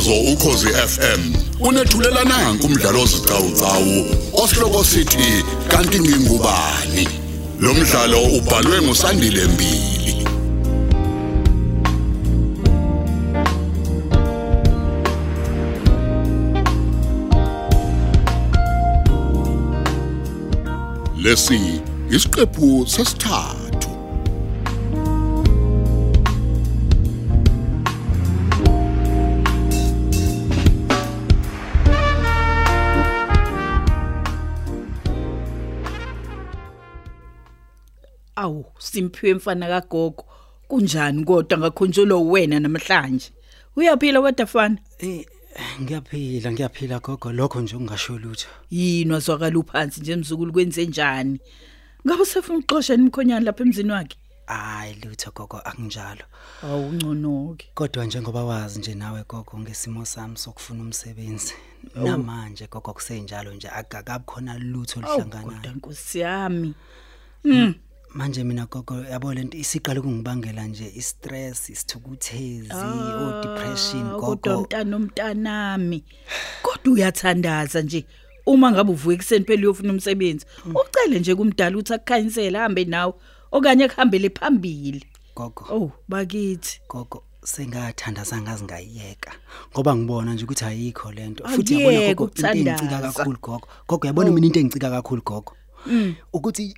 umsakazo ukhosi FM unethulela nanku umdlalo ozicawucawu osihloko sithi kanti ngingubani? Lo mdlalo ubhalwe ngusandile mbili. Lesi isiqephu sesithathu. Awu, simphiwe mfana kagogo. Kunjani kodwa ngakhonjolo wena namhlanje? Uyaphila kodwa fana? Eh ngiyaphila ngiyaphila gogo lokho nje ungasho lutho. Yini wazwakala uphansi nje mzukulu kwenze njani? Ngabe usefuna uxoxa nimkhonyana lapha emzini wakhe? Hayi lutho gogo akunjalo. Awu ngconoke. Kodwa njengoba wazi nje nawe gogo ngesimo sami sokufuna umsebenzi. Namanje gogo kusenjalo nje akakabi khona lutho Awu kodwa lihlanganayo. nkosi yami. Manje mina gogo yabo lento isiqale kungibangela nje istress, isithukuthezi, o depression Ah, Kodwa gogo. umntana omntanami. Kodwa uyathandaza nje. Uma ngabe uvuka ekseni phela uyofuna umsebenzi, ucele nje kumdala ukuthi akukhanyisele hambe nawe okanye akuhambele phambili. Gogo. Oh, bakithi. gogo sengathandaza ngazi ngayiyeka ngoba ngibona nje ukuthi ayikho lento futhi yabona Akuyeke gogo into engicika ukuthandaza. kakhulu gogo gogo yabona mina into engicika kakhulu gogo ukuthi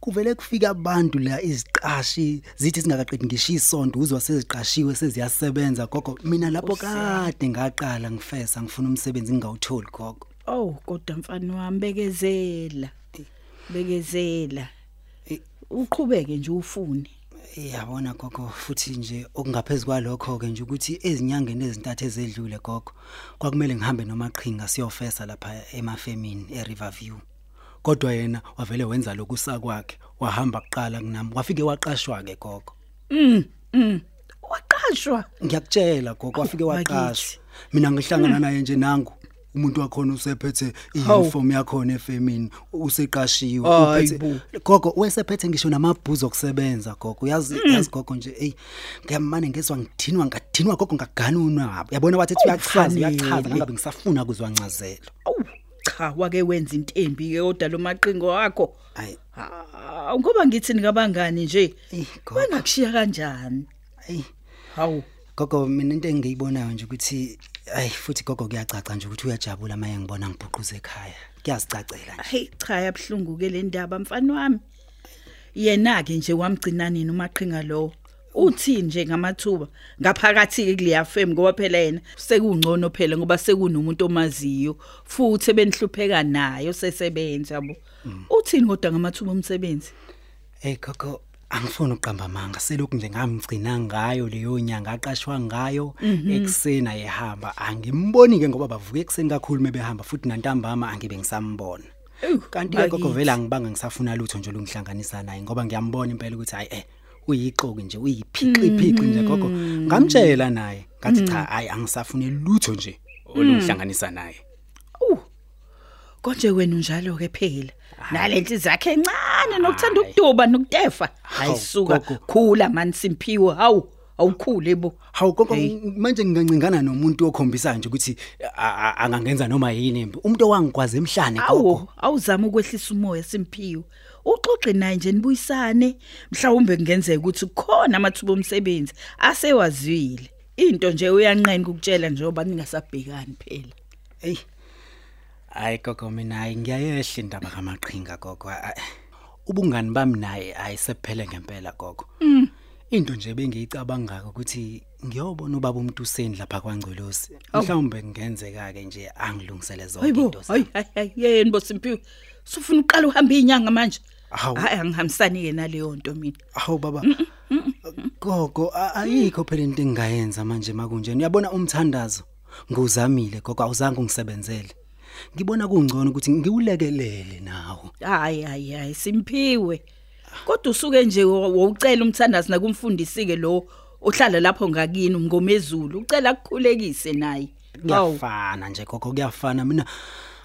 kuvele kufika abantu la iziqashi zithi singakaqedi ngisho isonto uzwa seziqashiwe seziyasebenza gogo mina lapho kade ngaqala ngifesa ngifuna umsebenzi ngingawutholi gogo Oh, kodwa mfana wami bekezela. Bekezela. Eh. Uqhubeke nje ufune. yabona gogo futhi nje okungaphezulu kwalokho ke nje ukuthi ezinyangeni ezintathu ezedlule gogo kwakumele ngihambe nomaqhinga siyofesa lapha emafemini eRiverview kodwa yena wavele wenza lokusa kwakhe wahamba kuqala kunami wafike waqashwa ke gogo. Mm, mm. Waqashwa. ngiyakutshela gogo wafike Awu, waqashwa. mina ngihlangana naye nje nangu umuntu wakhona usephethe iuniform yakhona efemini useqashiwe Hayi uphethe bo. gogo wesephethe ngisho namabhuzu okusebenza gogo. Yazi yazi gogo nje ey ngiyamane ngezwe ngidinwa ngadinwa gogo ngaganunwa ngabo yabona wathi uyachaza Kufanele. uyachaza ngabe ngisafuna kuzwa ncazelo Awu, cha wake wenza intembi ke kodwa lo maqingo wakho. ayi Ah, ngoba ngithi nikabangani nje. Eh, gogo. Bangakushiya kanjani? ayi Hawu. gogo mina into engiyibonayo nje ukuthi ayi futhi gogo kuyacaca nje ukuthi uyajabula maye ngibona ngibhuquza ekhaya kuyazicacela nje Hey cha yabhlungu ke le ndaba mfana wami. Yena ke nje wamgcina nini umaqhinga lo. Uthi nje ngamathuba ngaphakathi kuleya fem ngoba phela yena sekungcono phela ngoba sekunomuntu omaziyo futhi benihlupheka nayo sesebenza yabo. Uthini kodwa ngamathuba omsebenzi? Hey gogo angifuni uqamba amanga selokhu nje ngamgcina ngayo leyo nyanga aqashwa ngayo eksena yehamba angimboni ke ngoba bavuka ekseni kakhulu mebehamba futhi nantambama angibe ngisambona kanti ke gogo bakithi. vele angibanga ngisafuna lutho nje lungihlanganisa naye ngoba ngiyambona impela ukuthi hayi eh uyixoki nje uyiphiqiphiqi nje gogo ngamtshela naye ngathi cha hayi angisafune lutho nje olungihlanganisa naye Uh. Konje wena unjalo ke phela. Nalenhliziyo yakhe encane nokuthanda ukuduba nokutefa. Hayisuka gogo. khula man simphiwe. Hawu, awukhule bo. Hawu gogo Hey. manje ngingancingana nomuntu okhombisa nje ukuthi a- a- angangenza noma yini impi. Umuntu owangikwazi emhlane gogo. Awu, awuzama ukwehlisa umoya simphiwe. Uxoxe naye nje nibuyisane. Mhlawumbe kungenzeka ukuthi kukhona amathuba omsebenzi asewazwile. Into nje uyanqena ukutshela njengoba ningasabhekani phela. Ey. Hayi gogo mina hayi ngiyayehla indaba kamaqhinga gogo. A- Ubungani bami naye ayisephele ngempela gogo. Into nje bengiyicabanga ukuthi ngiyobona ubaba umuntu useni lapha kwaNgcolosi. Awu. Mhlawumbe kungenzeka ke nje angilungisele zonke Hayibo, into hayi zami. hayi hayi yeni bo simphiwe. Sufuna uqala uhambe inyanga manje. Hawu. Hayi angihambisani ke naleyo nto mina. Awu baba. Gogo a- ayikho phela into engayenza manje makunjeni. Uyabona umthandazo nguzamile gogo awuzange ungisebenzele. Ngibona kungcono ukuthi ngiwulekelele nawo. Hayi hayi hayi simphiwe. Kodwa usuke nje wo- wocela umthandazi nakumfundisi ke lo ohlala lapho ngakini umngomezulu ucela akukhulekise naye. Kuyafana nje gogo kuyafana mina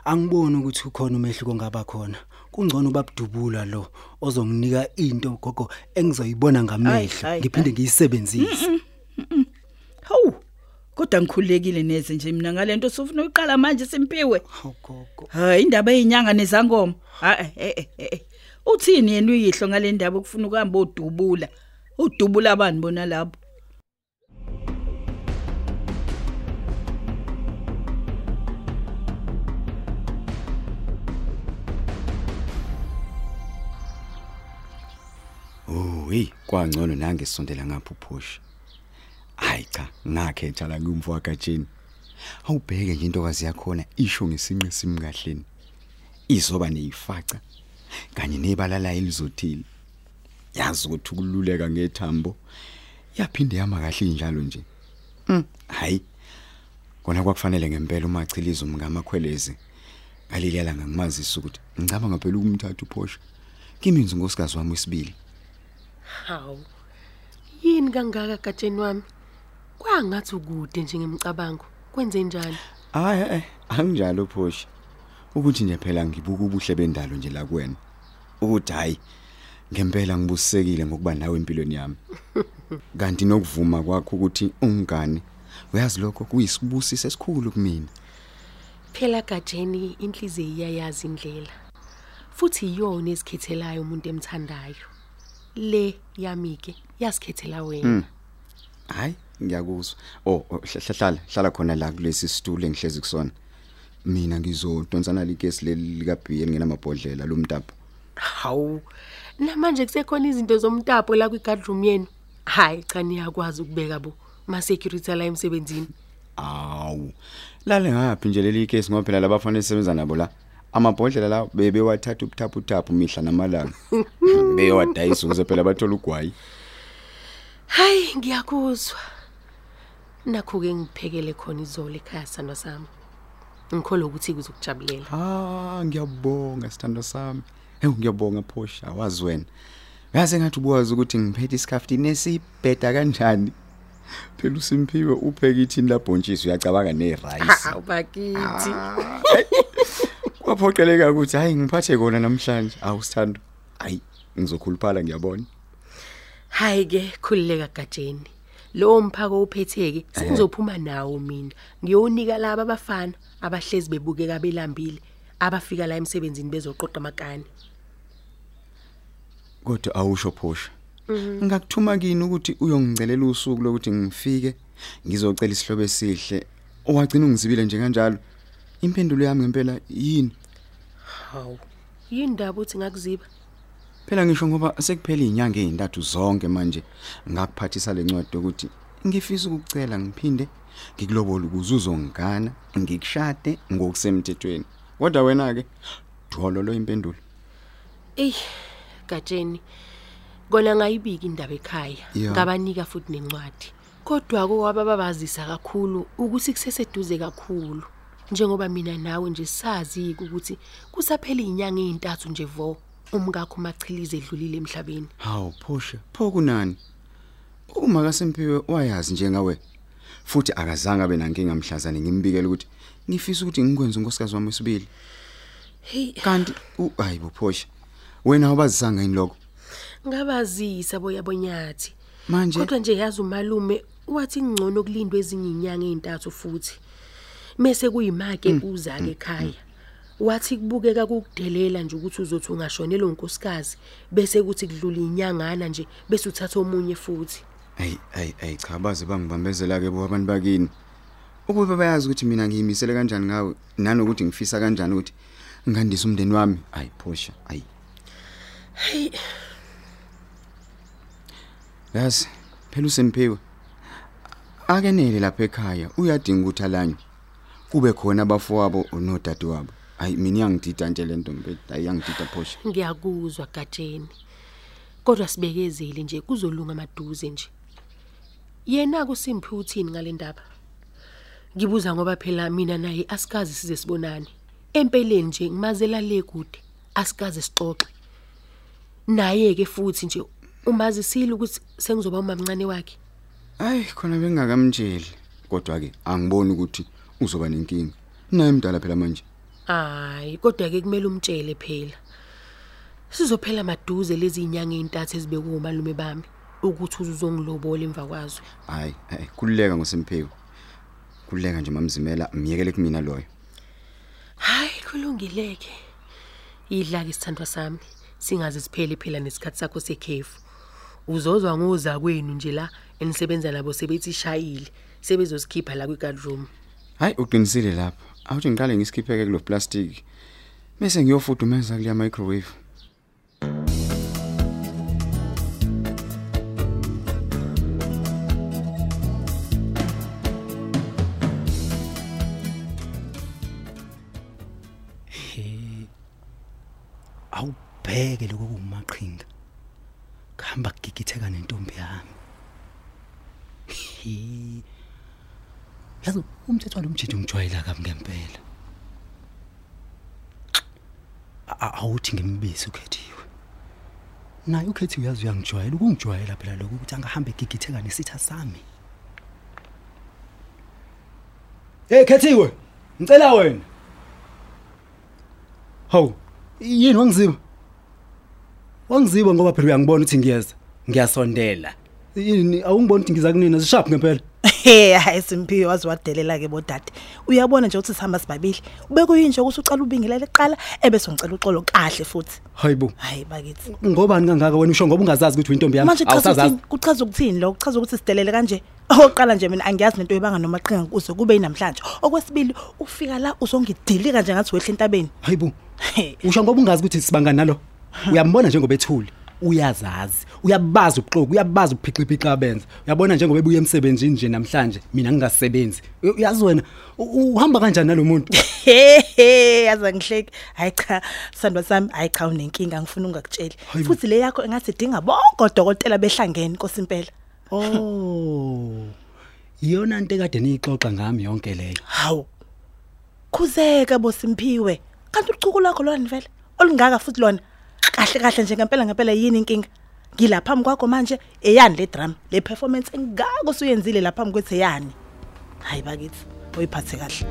angiboni ukuthi ukhona umehluko ngaba khona. Kungcono babudubula lo ozonginika into gogo engizoyibona ngamehlo ngiphinde ngiyisebenzise. Hawu. kodwa ngikhulekile neze nje mina ngalento sifuna uqala manje simpiwe hawu gogo hayi indaba ezinyanga nezangoma ha eh eh eh uthini yena uyihlo ngale ndaba ukufuna ukuhamba odubula udubula abani bona lapho Oh, hey, kwangcono nange sondela ngapha uphusha. Hayi cha, ngakhetha la kumfo wakatsheni. Awubheke nje intokazi yakhona isho ngesinqe simkahleni. Izoba neyifaca kanye nebalala elizothile. Yazi ukuthi ukululeka ngethambo yaphinde yama kahle njalo nje. Mm, hayi. Kona kwakufanele ngempela uma achiliza umngamakhwelezi. Ngalilela ngangimazisa ukuthi ngicabanga phela ukumthatha uphosha. Kimi ngizingosikazi wami wesibili. Hawu. Yini kangaka gatsheni wami? Kwangathi ukude nje ngemicabango. Kwenze njani? Hayi eh anginjalo phosha. Ukuthi nje phela ngibuka ubuhle bendalo nje la kuwena. Ukuthi hayi ngempela ngibusisekile ngokuba nawe empilweni yami. Kanti nokuvuma kwakho ukuthi ungane uyazi lokho kuyisibusisi esikhulu kumina. Phela gatsheni inhliziyo iyayazi indlela. Futhi iyona esikhethelayo umuntu emthandayo. Le yami ke yasikhethela wena. Hayi ngiyakuzwa. Oh oh, hla- hlala hlala khona la kulesi situlo engihlezi kusona. Mina ngizodonsana likesi leli lika B nginamabhodlela lomtapo. Hawu. Namanje kusekhona izinto zomtapo la kwigadroom yenu. Hayi cha niyakwazi ukubeka bo ma security la emsebenzini. Awu. Lale ngaphi nje leli case ngoba phela labafana esebenza nabo la. Amabhodlela la bebe wathatha ubuthapu uthapu mihla namalanga. Beyowadayisa ukuze phela bathola ugwayi. Hayi ngiyakuzwa. Nakho ke ngiphekele khona izolo ekhaya sando sami. Ngikholwa ukuthi kuzokujabulela. Ah ngiyabonga sithando sami. Hey ngiyabonga phosha wazi wena. Yazi ngathi ubuwazi ukuthi ngiphethe isikafti nesibheda kanjani. Phela uSimphiwe upheke ithini labhontshisi uyacabanga nerice. Hawu bakithi. Kwaphoqeleka ukuthi hayi ngiphathe kona namhlanje. Awu sithando. Hayi ngizokhuluphala ngiyabona. Hayi ke khulileka gatsheni. Lo mphako uphetheke sengizophuma nawo mina. Ngiyonika laba abafana abahlezi bebukeka belambile abafika la emsebenzini bezoqoqa amakani. Kodwa awusho phosha. Ngakuthuma kini ukuthi uyongicelela usuku lokuthi ngifike ngizocela isihlobo esihle. Owagcina ungizibile nje kanjalo. Impendulo yami ngempela yini? Hawu. Yindaba uthi ngakuziba. Phela ngisho ngoba sekuphela izinyanga ezintathu zonke manje ngakuphathisa lencwadi ukuthi ngifisa ukucela ngiphinde ngikulobola ukuze uzongana ngikushade ngokusemthethweni. Kodwa wena ke dwolo lo impendulo. Ey gatsheni. Kona ngayibika indaba ekhaya. Ya. Ngabanika futhi nencwadi. Kodwa kwababazisa kakhulu ukuthi kuseseduze kakhulu. Njengoba mina nawe nje sazi ukuthi kusaphela izinyanga ezintathu nje vo umkakho machilize edlulile emhlabeni. Hawu phosha, pho kunani? Uma kaSimpiwe wayazi njengawe. Futhi akazange abe nankinga mhlazane ngimbikela ukuthi ngifisa ukuthi ngikwenze unkosikazi wami wesibili. Hey Kanti hayibo phosha. Wena awabazisanga yini lokho? ngabazisa boyabonyathi. Manje Kodwa nje yazi umalume wathi ngcono kulindwe ezinye izinyanga ezintathu futhi. Mase kuyimake uza ke ekhaya. Wathi kubukeka kukudelela nje ukuthi uzothi ungashonela unkosikazi bese kuthi kudlula inyangana nje bese uthatha omunye futhi. Hey hey hey cha baze bangibambezela ke bo abantu bakini. Ukube bayazi ukuthi mina ngiyimisele kanjani ngawe nanokuthi ngifisa kanjani ukuthi ngandise umndeni wami. Hayi phosha, hayi. Hey Yazi, phela uSemphiwe. Akenele lapha ekhaya, uyadinga ukuthi alanywe. Kube khona abafowabo nodade wabo. Hayi mina iyangidida nje lento mbe, ayangidida phosha. ngiyakuzwa gatsheni. Kodwa sibekezele nje kuzolunga amaduze nje. Yena kusimphi uthini ngale ndaba? Ngibuza ngoba phela mina naye asikazi size sibonane. Empeleni nje ngimazela le kude, asikaze sixoxe. Naye ke futhi nje umazisile ukuthi sengizoba umamncane wakhe. Hayi khona bengakamtsheli. Kodwa ke angiboni ukuthi uzoba nenkinga. Naye mdala phela manje. Hayi, kodwa ke kumele umtshele phela. Sizophela maduze lezi inyanga ezintathu ezibekwe umalume bami ukuthi uzongilobola emva kwazo. Hayi, hayi kululeka ngoSemphiwe. uyakhuleka nje mamzimela miyekele kumina loyo hayi kulungileke idla ke sithandwa sami singaze siphele phela nesikhathi sakho sekhefu uzozwa ngoza kwenu nje la enisebenza nabo sebethi shayile sebezozikhipha la kwi-guard room hayi uqinisile lapha awuthi ngiqale ngisikhipheke kulo plastic. Bese ngiyofudumeza kuleya microwave yazi umthetho walomjiji ngijwayela kabi ngempela A- a- awuthi ngimbize ukhethiwe naye ukhethiwe yazi uyangijwayela ukungijwayela phela lokho ukuthi angahambe egigitheka nesitha sami hey khethiwe ngicela wena Hawu, yini wangiziba? Wangiziba ngoba phela uyangibona ukuthi ngiyeza, ngiyasondela. Yini awungiboni ukuthi ngiza kunina zishaphi ngempela? Hey hayi simphiwe wazi wadelela ke bodade. Uyabona nje ukuthi sihamba sibabili. Ube kuyinje ukuthi uqala ubingelela eqala ebese ngicela uxolo kahle futhi. Hayibo. Hayi bakithi. Ngobani kangaka wena usho ngoba ungazazi ukuthi uyintombi yami? Manje chaza ukuthini? Kuchaza ukuthini lo? Kuchaza ukuthi sidelele kanje. Oqala nje mina angiyazi nento ebanga nomaqhinga kuze kube inamhlanje. Okwesibili ufika la uzongidilika nje ngathi wehle entabeni. Hayibo. Hey. Usho ngoba ungazi ukuthi sibangani nalo. Uyambona njengoba ethuli. Uyazazi, uyabaza ubuxoki, uyabaza uphiqiphiqa abenza. Uyabona njengoba ebuye emsebenzini nje namhlanje, mina ngingasebenzi. Uyazi wena u- uhamba kanjani nalomuntu? Hehe yaza ngihleki. Hayi cha, sandwa sami, hayi cha unenkinga ngifuna ungakutsheli. Hayibo. Futhi le yakho engathi idinga bonke odokotela behlangene Nkosi impela. Oh. Iyona into ekade niyixoxa ngami yonke leyo. Hawu. Khuzeka bosimpiwe. Kanti ucuku lakho lona vele olungaka futhi lona. Kahle kahle nje ngempela ngempela yini inkinga? Ngilapha kwakho manje eyani le drum le performance engaka usuyenzile lapha kwethe yani. Hayi bakithi oyiphathe kahle.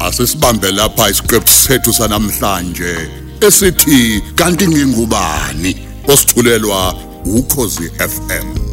asisibambe lapha isiqephu sethu sanamhlanje esithi kanti ngingubani osithulelwa ukhozi FM